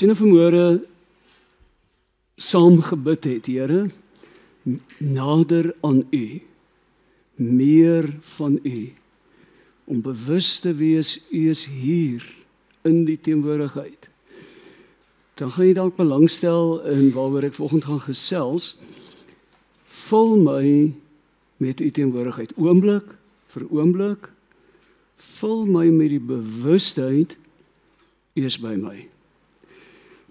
Sien of môre saam gebid het, Here, nader aan U. Meer van U. Om bewus te wees U is hier in die teenwoordigheid. Dan gaan jy dalk belangstel in waaroor ek vanoggend gaan gesels. Vul my met U teenwoordigheid oomblik vir oomblik. Vul my met die bewustheid U is by my.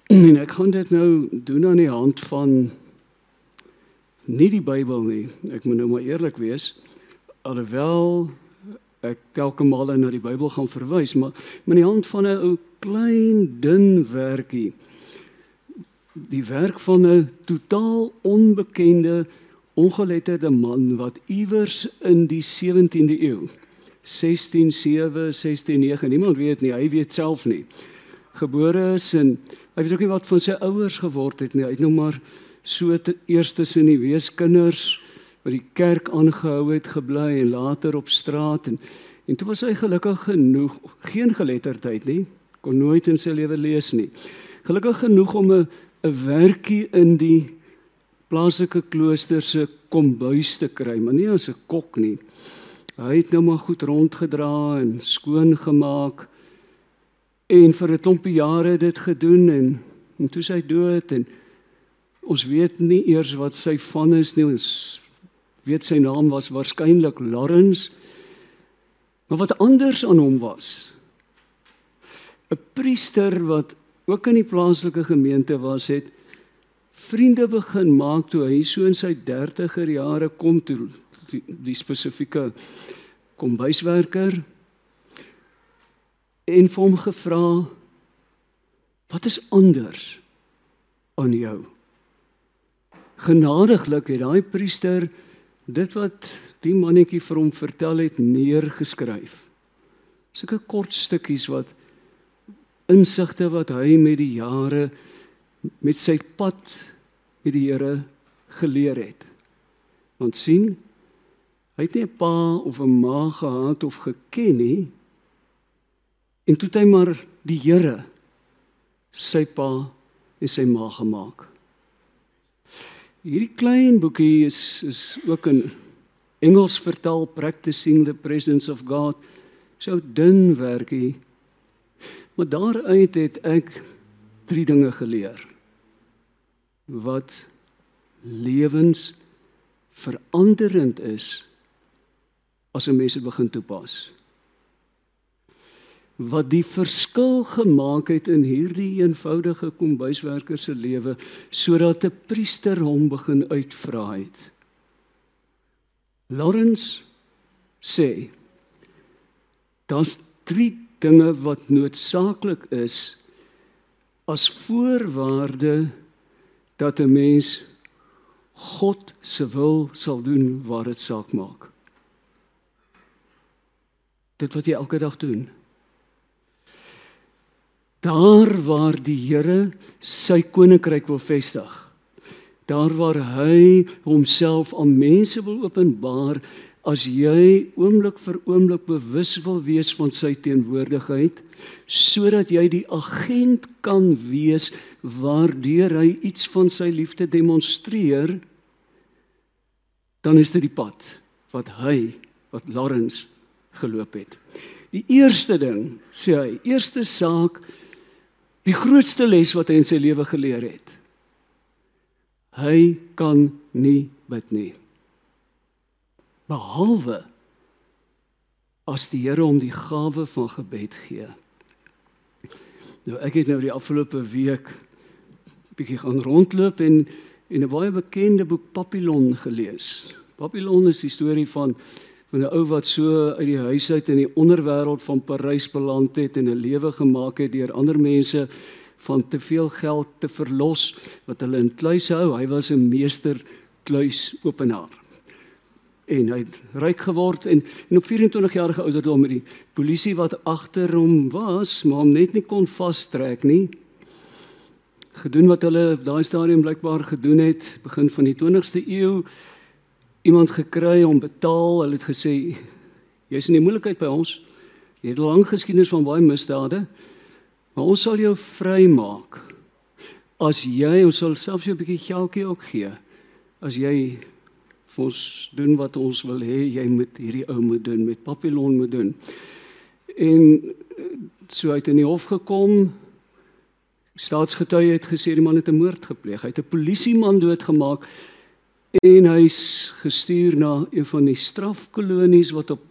En ek gaan dit nou doen aan die hand van nie die Bybel nie. Ek moet nou maar eerlik wees. Alhoewel ek telke male na die Bybel gaan verwys, maar met die hand van 'n ou klein dun werkie. Die werk van 'n totaal onbekende ongeletterde man wat iewers in die 17de eeu 167 169 niemand weet nie hy weet self nie gebore is en hy weet ook nie wat van sy ouers geword het nie. Hy het nou maar so te eerstes in die weeskinders by die kerk aangehou het gebly en later op straat en en toe was hy gelukkig genoeg geen geletterdheid nie kon nooit in sy lewe lees nie. Gelukkig genoeg om 'n 'n werkie in die plaaslike klooster se kombuis te kry maar nie as 'n kok nie. Hy het nou maar goed rondgedra en skoon gemaak en vir 'n klompie jare dit gedoen en en toe sy dood en ons weet nie eers wat sy van is nie ons weet sy naam was waarskynlik Lawrence. Maar wat anders aan hom was. 'n Priester wat ook in die plaaslike gemeente was, het vriende begin maak toe hy so in sy 30er jare kom toe die, die spesifieke kombuiswerker en vir hom gevra wat is anders aan jou genadiglik het daai priester dit wat die mannetjie vir hom vertel het neergeskryf. Sulke kort stukkies wat insigte wat hy met die jare met sy pad met die Here geleer het. Want sien, hy het nie 'n pa of 'n ma gehad of geken nie. En toe het hy maar die Here sy pa en sy ma gemaak. Hierdie klein boekie is is ook in Engels vertaal Practicing the Presence of God. So dun werkie. Maar daaruit het ek drie dinge geleer wat lewens veranderend is as 'n mens dit begin toepas wat die verskil gemaak het in hierdie eenvoudige kombuiswerker se lewe sodat 'n priester hom begin uitvra het. Lawrence sê daar's drie dinge wat noodsaaklik is as voorwaarde dat 'n mens God se wil sal doen waar dit saak maak. Dit wat jy elke dag doen. Daar waar die Here sy koninkryk wil vestig. Daar waar hy homself aan mense wil openbaar as jy oomblik vir oomblik bewus wil wees van sy teenwoordigheid sodat jy die agent kan wees waardeur hy iets van sy liefde demonstreer dan is dit die pad wat hy wat Lawrence geloop het. Die eerste ding sê hy, eerste saak Die grootste les wat hy in sy lewe geleer het. Hy kan nie bid nie. Behalwe as die Here hom die gawe van gebed gee. Nou ek het nou die afgelope week bietjie gaan rondloop en en 'n baie bekende boek Papillon gelees. Papillon is die storie van van 'n ou wat so uit die huis uit in die onderwêreld van Parys beland het en 'n lewe gemaak het deur ander mense van te veel geld te verlos wat hulle in kluise hou. Hy was 'n meester kluisopenaar. En hy het ryk geword en, en op 24 jarige ouderdom met die polisie wat agter hom was, maar hom net nie kon vastrek nie. Gedoen wat hulle op daai stadium blykbaar gedoen het begin van die 20ste eeu iemand gekry om betaal. Hulle het gesê jy's in die moeilikheid by ons. Jy het 'n lang geskiedenis van baie misdade. Maar ons sal jou vrymaak as jy ons sal selfs 'n bietjie geldjie ook gee. As jy vir ons doen wat ons wil hê jy moet hierdie ou moet doen met Papillon moet doen. En so uit in die hof gekom. Staatsgetuie het gesê die man het 'n moord gepleeg. Hy het 'n polisieman doodgemaak en hy's gestuur na een van die strafkolonies wat op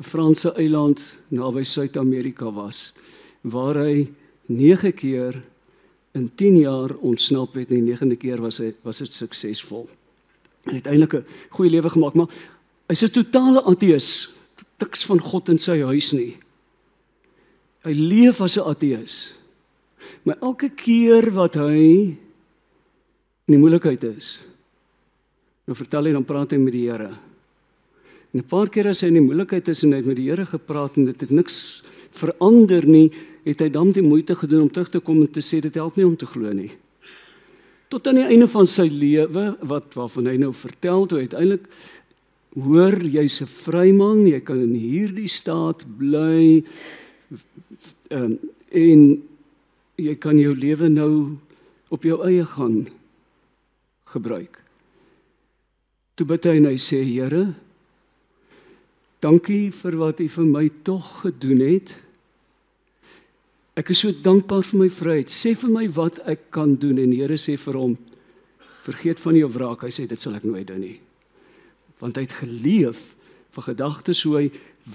'n Franse eiland naby Suid-Amerika was waar hy 9 keer in 10 jaar ontsnap het en die 9de keer was hy was dit suksesvol. En uiteindelik 'n goeie lewe gemaak, maar hy's 'n totale ateës. Niks van God in sy huis nie. Hy leef as 'n ateës. Maar elke keer wat hy in die moeilikheid is, nou vertel hy dan praat hy met die Here. En 'n paar keer as hy in die moeilikheid is en hy het met die Here gepraat en dit het niks verander nie, het hy dan die moeite gedoen om terug te kom en te sê dit help nie om te glo nie. Tot aan die einde van sy lewe wat waarvan hy nou vertel toe uiteindelik hoor jy's 'n vryman, jy kan in hierdie staat bly um, en jy kan jou lewe nou op jou eie gaan gebruik. Toe bid hy en hy sê Here, dankie vir wat U vir my tog gedoen het. Ek is so dankbaar vir my vryheid. Sê vir my wat ek kan doen en die Here sê vir hom vergeet van jou wraak. Hy sê dit sal ek nooit doen nie. Want hy het geleef vir gedagtes hoe hy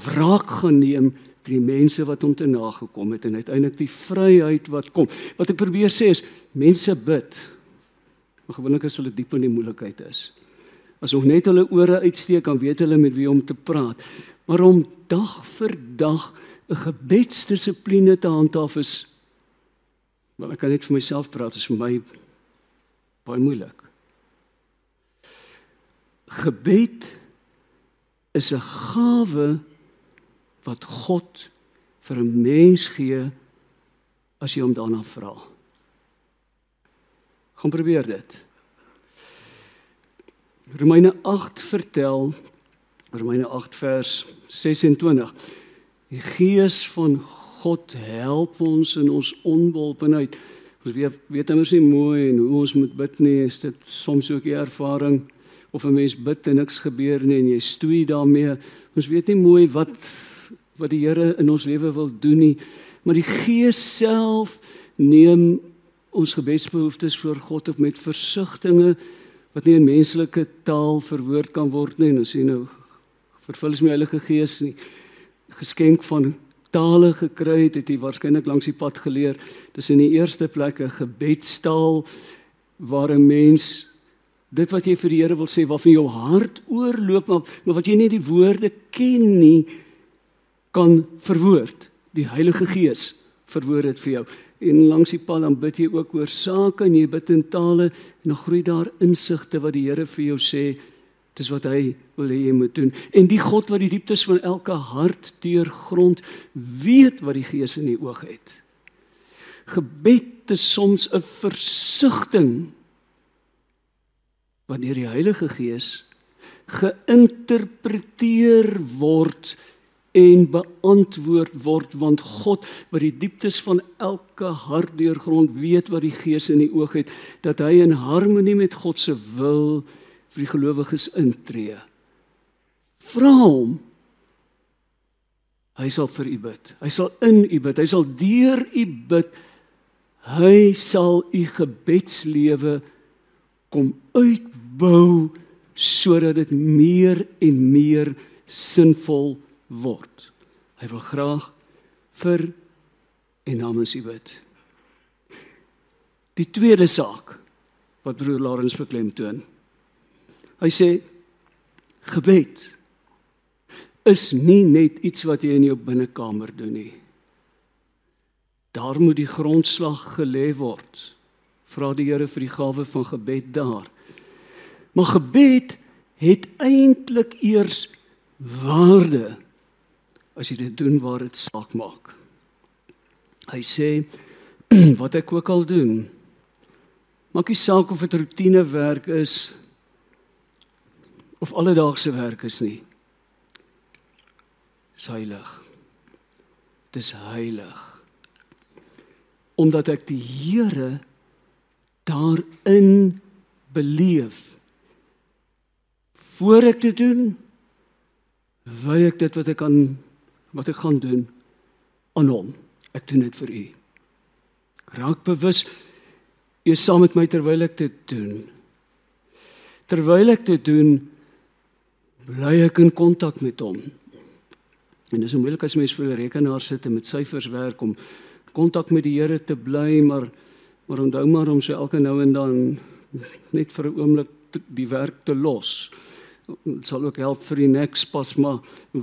wraak gaan neem vir die mense wat hom te nagekom het en uiteindelik die vryheid wat kom. Wat ek probeer sê is mense bid. Maar gewoonlik as hulle diep in die moeilikheid is. As hulle net hulle ore uitsteek, dan weet hulle met wie om te praat. Maar om dag vir dag 'n gebedsdissipline te handhaaf is wel ek kan net vir myself praat, is vir my baie moeilik. Gebed is 'n gawe wat God vir 'n mens gee as jy hom daarna vra. Gaan probeer dit. Romeine 8 vertel Romeine 8 vers 26. Die Gees van God help ons in ons onbeholpenheid. Ons weet weet immers nie mooi en hoe ons moet bid nie, is dit soms ook 'n ervaring of 'n mens bid en niks gebeur nie en jy stoei daarmee. Ons weet nie mooi wat wat die Here in ons lewe wil doen nie, maar die Gees self neem ons gebedsbehoeftes voor God op met versigtings wat nie in menslike taal verwoord kan word nie. En as jy nou vervul is my Heilige Gees nie geskenk van tale gekry het, het hy waarskynlik langs die pad geleer. Dis in die eerste plek 'n gebedstaal waar 'n mens dit wat jy vir die Here wil sê, waarvan jou hart oorloop, maar, maar wat jy nie die woorde ken nie, kan verwoord. Die Heilige Gees verwoord dit vir jou. En langs die pad dan bid jy ook oor sake en jy bid in tale en dan groei daar insigte wat die Here vir jou sê Dis wat hy wil hê jy moet doen. En die God wat die dieptes van elke hart deurgrond, weet wat die Gees in die oog het. Gebed is soms 'n versigtiging wanneer die Heilige Gees geïnterpreteer word en beantwoord word want God wat die dieptes van elke hart deurgrond weet wat die Gees in die oog het dat hy in harmonie met God se wil vir die gelowiges intree. Vra hom. Hy sal vir u bid. Hy sal in u bid. Hy sal deur u bid. Hy sal u gebedslewe kom uitbou sodat dit meer en meer sinvol word. Hy wil graag vir en namens u bid. Die tweede saak wat broer Lawrence beklemtoon Hy sê gebed is nie net iets wat jy in jou binnekamer doen nie. Daar moet die grondslag gelê word. Vra die Here vir die gawe van gebed daar. Maar gebed het eintlik eers waarde as jy dit doen waar dit saak maak. Hy sê wat ek ook al doen. Maak nie saak of dit rotine werk is of alledaagse werk is nie. Dis heilig. Dis heilig. Omdat ek die Here daarin beleef. Voor ek dit doen, wy ek dit wat ek kan wat ek gaan doen aan hom. Ek doen dit vir u. Raak bewus jy is saam met my terwyl ek dit doen. Terwyl ek dit doen, bly ek in kontak met hom. En dis moeilik as mens voor 'n rekenaar sit en met syfers werk om kontak met die Here te bly, maar maar onthou maar om so elke nou en dan net vir 'n oomblik die werk te los. Dit sal ook help vir die nekspasma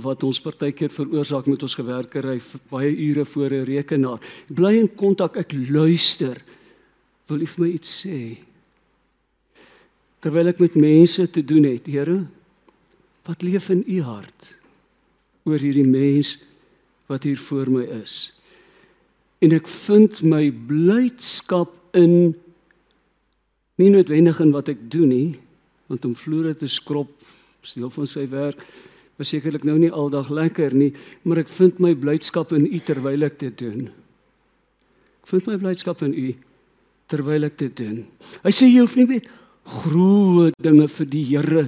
wat ons partykeer veroorsaak met ons gewerkery baie ure voor 'n rekenaar. Bly in kontak, ek luister. Wil U vir my iets sê? Terwyl ek met mense te doen het, Here, wat leef in U hart oor hierdie mens wat hier voor my is? En ek vind my blydskap in nie noodwendig in wat ek doen nie, want om vloere te skrob deel van sy werk was sekerlik nou nie aldag lekker nie, maar ek vind my blydskap in u terwyl ek dit doen. Ek vind my blydskap in u terwyl ek dit doen. Hy sê jy hoef nie met groot dinge vir die Here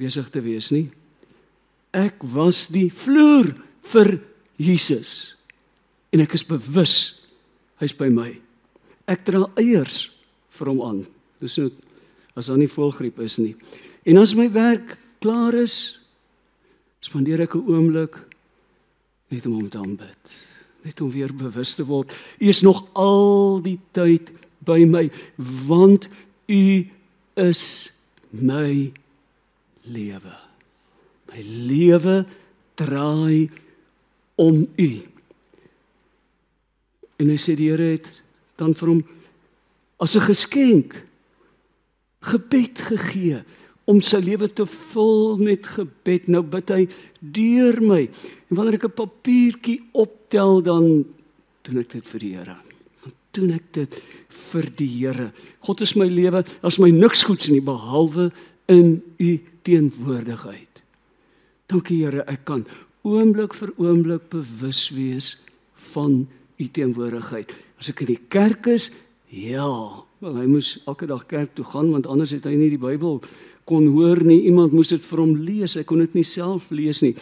besig te wees nie. Ek was die vloer vir Jesus en ek is bewus hy's by my. Ek dra eiers vir hom aan. Dis nou as daar nie voelgriep is nie. En as my werk klaar is, spandeer ek 'n oomblik net om hom te aanbid, net om weer bewus te word, U is nog al die tyd by my, want U is my lewe. My lewe draai om U. En hy sê die Here het dan vir hom as 'n geskenk gebed gegee om sy lewe te vul met gebed. Nou bid hy deur my. En wanneer ek 'n papiertjie optel dan doen ek dit vir die Here. Dan doen ek dit vir die Here. God is my lewe, as my niks goeds nie behalwe in u teenwoordigheid. Dankie Here, ek kan oomblik vir oomblik bewus wees van u teenwoordigheid. As ek in die kerk is, ja, wel hy moes elke dag kerk toe gaan want anders het hy nie die Bybel kon hoor nie. Iemand moes dit vir hom lees. Hy kon dit nie self lees nie.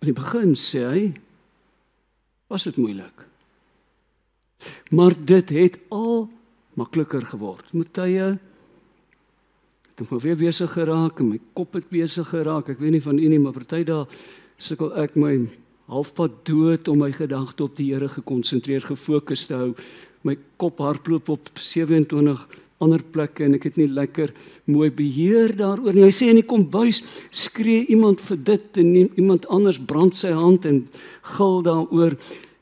In die begin sê hy was dit moeilik. Maar dit het al makliker geword. Met tye het ek weer besig geraak en my kop het besig geraak. Ek weet nie van u nie, maar party dae sukkel ek my halfpad dood om my gedagte op die Here gekonsentreer gefokus te hou. My kop hardloop op 27 ander plekke en ek het nie lekker mooi beheer daaroor nie. Hy sê in die kombuis skree iemand vir dit en iemand anders brand sy hand en gil daaroor.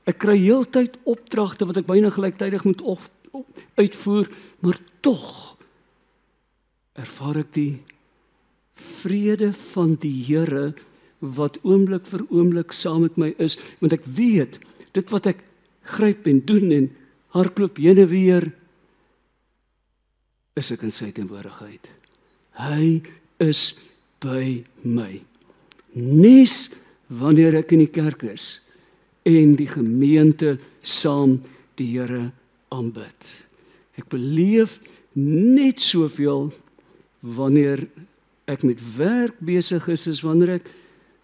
Ek kry heeltyd opdragte wat ek byna gelyktydig moet op, op, uitvoer, maar tog ervaar ek die vrede van die Here wat oomblik vir oomblik saam met my is, want ek weet dit wat ek gryp en doen en hardloop heen en weer is ek in sy teenwoordigheid. Hy is by my. Nes wanneer ek in die kerk is en die gemeente saam die Here aanbid. Ek beleef net soveel wanneer ek met werk besig is as wanneer ek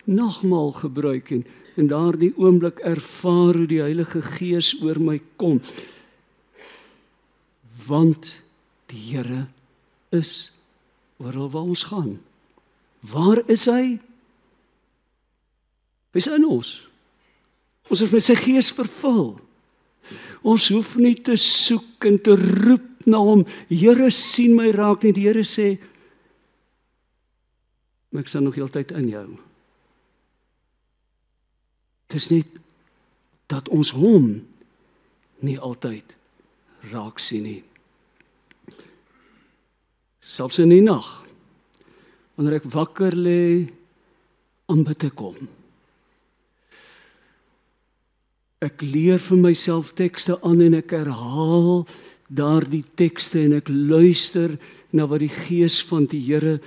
nagmaal gebruik en in daardie oomblik ervaar hoe die Heilige Gees oor my kom. Want Die Here is oral waar ons gaan. Waar is hy? Hy's in ons. Ons is met sy gees vervul. Ons hoef nie te soek en te roep na hom. Here sien my raak nie. Die Here sê ek sal nog heeltyd in jou. Dis net dat ons hom nie altyd raak sien nie selfs in die nag wanneer ek wakker lê om te kom ek leer vir myself tekste aan en ek herhaal daardie tekste en ek luister na wat die gees van die Here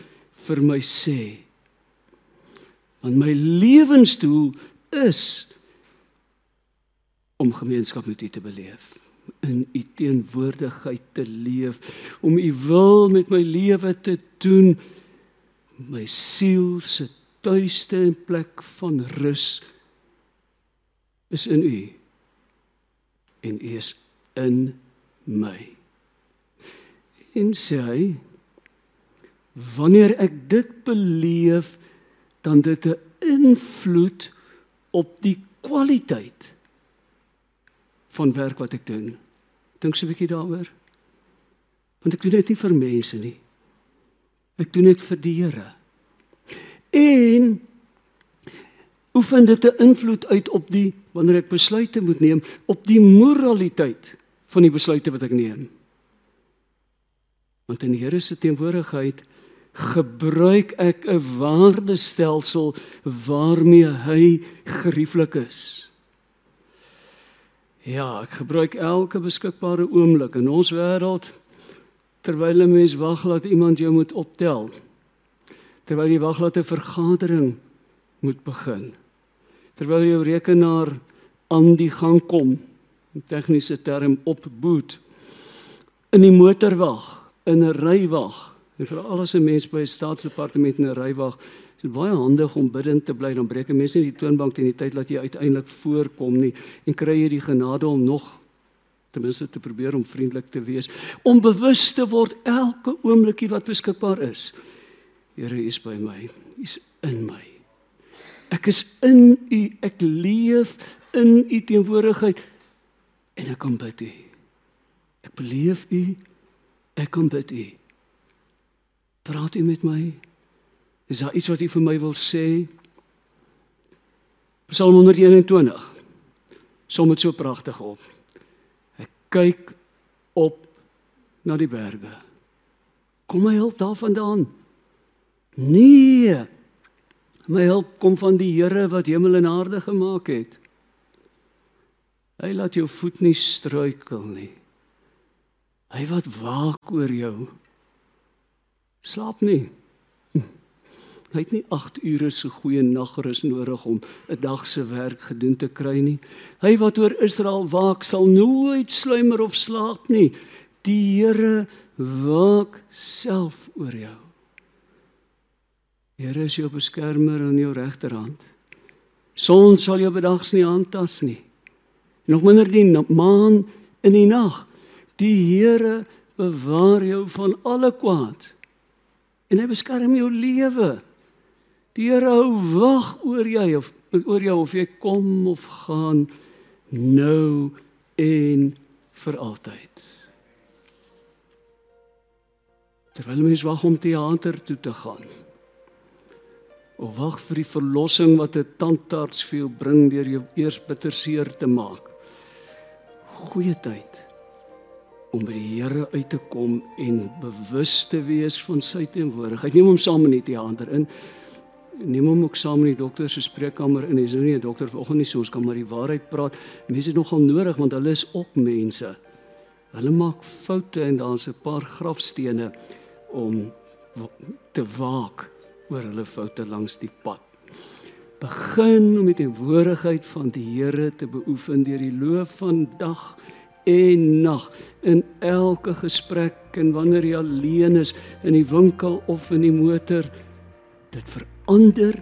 vir my sê. Want my lewensdoel is om gemeenskap met U te beleef in u teenwoordigheid te leef, om u wil met my lewe te doen, my siel se tuiste en plek van rus is in u en u is in my. En sê hy wanneer ek dit beleef dan dit 'n invloed op die kwaliteit van werk wat ek doen. Dink so 'n bietjie daaroor. Want ek doen dit nie vir mense nie. Ek doen dit vir die Here. En oefen dit 'n invloed uit op die wanneer ek besluite moet neem op die moraliteit van die besluite wat ek neem. Want in die Here se teenwoordigheid gebruik ek 'n waardestelsel waarmee hy gerieflik is. Ja, ek gebruik elke beskikbare oomblik in ons wêreld terwyl 'n mens wag dat iemand jou moet optel. Terwyl jy wag dat 'n vergadering moet begin. Terwyl jou rekenaar aan die gang kom, 'n tegniese term opboot. In die motorwag, in 'n rywag, En vir al ons mense by 'n staatsdepartement in 'n rywag, is dit baie handig om bidend te bly dan breek 'n mens nie die toonbank teen die tyd dat jy uiteindelik voorkom nie en kry jy die genade om nog ten minste te probeer om vriendelik te wees, om bewus te word elke oomblikie wat beskikbaar is. Here is by my. Hy's in my. Ek is in U. Ek leef in U teenwoordigheid en ek kom bid U. Ek beleef U. Ek kom bid U. Praat u met my? Is daar iets wat u vir my wil sê? Psalm 121. Som dit so pragtig op. Ek kyk op na die berge. Kom my hulp daarvandaan? Nee. My hulp kom van die Here wat hemel en aarde gemaak het. Hy laat jou voet nie struikel nie. Hy wat waak oor jou slaap nie. Hy het nie 8 ure se goeie nagrus nodig om 'n dag se werk gedoen te kry nie. Hy wat oor Israel waak, sal nooit sluimer of slaap nie. Die Here waak self oor jou. Here is jou beskermer aan jou regterhand. Son sal jou bedags nie aantas nie. Nog minder die maan in die nag. Die Here bewaar jou van alle kwaad en hy beskerm jou lewe. Die Here hou wag oor jy of oor jou of jy kom of gaan nou en vir altyd. Terwyl mens wag om teater toe te gaan. Of wag vir die verlossing wat 'n tandarts vir jou bring deur jou eers bitter seer te maak. Goeie tyd om by die Here uit te kom en bewus te wees van sy teenwoordigheid. Neem hom saam in die teater in. Neem hom ook saam in die dokter se spreekkamer in. Hy's nou nie 'n dokter vanoggend nie, so ons kan maar die waarheid praat. Mense is nogal nodig want hulle is ook mense. Hulle maak foute en daar's 'n paar grafstene om te waak oor hulle foute langs die pad. Begin om die teenwoordigheid van die Here te beoefen deur die loop van dag en nag in elke gesprek en wanneer jy alleen is in die winkel of in die motor dit verander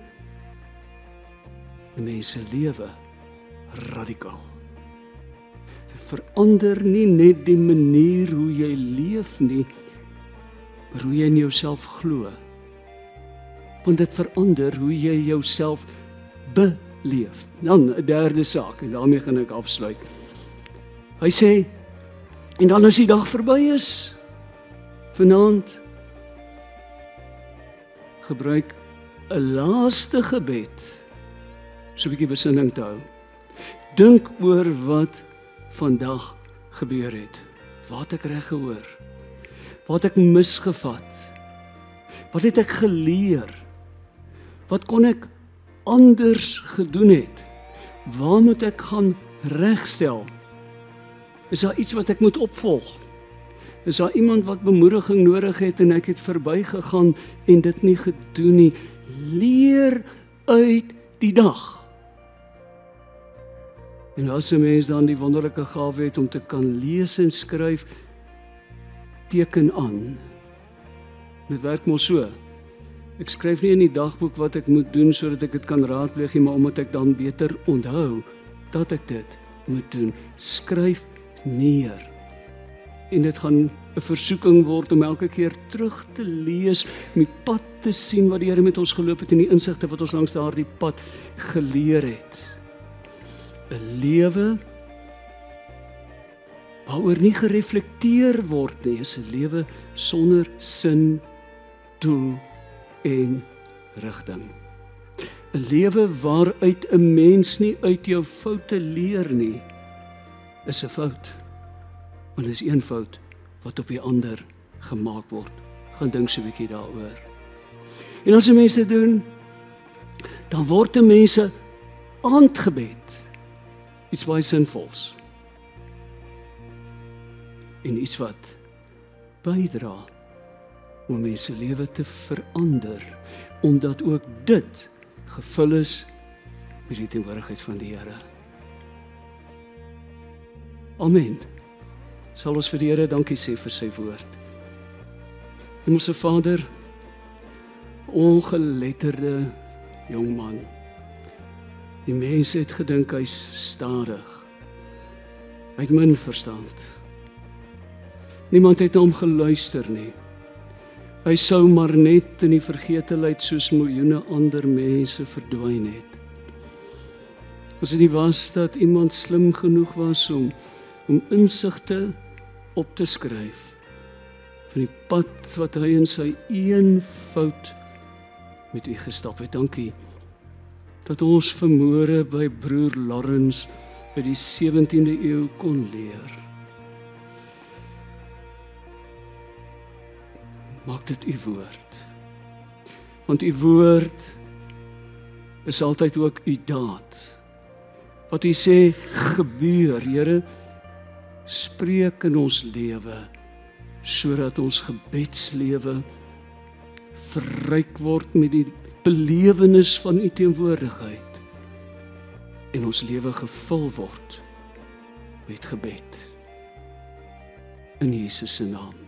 mense lewe radikaal. Dit verander nie net die manier hoe jy leef nie maar hoe jy in jouself glo. Want dit verander hoe jy jouself beleef. Dan 'n derde saak en daarmee gaan ek afsluit. Hy sê en dan as die dag verby is vanaand gebruik 'n laaste gebed so 'n bietjie besinning te hou. Dink oor wat vandag gebeur het. Wat ek reg gehoor. Wat ek misgevat. Wat het ek geleer? Wat kon ek anders gedoen het? Waar moet ek gaan regstel? Is daar iets wat ek moet opvolg? Is daar iemand wat bemoediging nodig het en ek het verbygegaan en dit nie gedoen nie? Leer uit die dag. En as 'n mens dan die wonderlike gawe het om te kan lees en skryf, teken aan. Dit werk mos so. Ek skryf nie in die dagboek wat ek moet doen sodat ek dit kan raadpleeg nie, maar omdat ek dan beter onthou dat ek dit moet doen. Skryf neer. En dit gaan 'n versoeking word om elke keer terug te lees, om die pad te sien wat die Here met ons geloop het en die insigte wat ons langs daardie pad geleer het. 'n Lewe waaroor nie gereflekteer word nie, is 'n lewe sonder sin, doel en rigting. 'n Lewe waaruit 'n mens nie uit jou foute leer nie, is 'n fout. Want dis een fout wat op die ander gemaak word. Gaan dink so 'n bietjie daaroor. En as jy mense doen, dan word die mense aandgebed. Iets baie sinvols. En iets wat bydra om mense lewe te verander omdat ook dit gevul is met die teenwoordigheid van die Here. Amen. Sal ons vir die Here dankie sê vir sy woord. Hemelse Vader, ongeletterde jong man. Die mense het gedink hy's stadig. Hy het min verstand. Niemand het hom geluister nie. Hy sou maar net in die vergetelheid soos miljoene ander mense verdwyn het. As dit nie was dat iemand slim genoeg was om om insigte op te skryf van die pad wat hy in sy een fout met u gestap het. Dankie dat ons vermoere by broer Lawrence uit die 17de eeu kon leer. Maak dit u woord. Want u woord is altyd ook u daad. Wat u sê gebeur, Here, spreek in ons lewe sodat ons gebedslewe verryk word met die belewenis van u teenwoordigheid en ons lewe gevul word met gebed. In Jesus se naam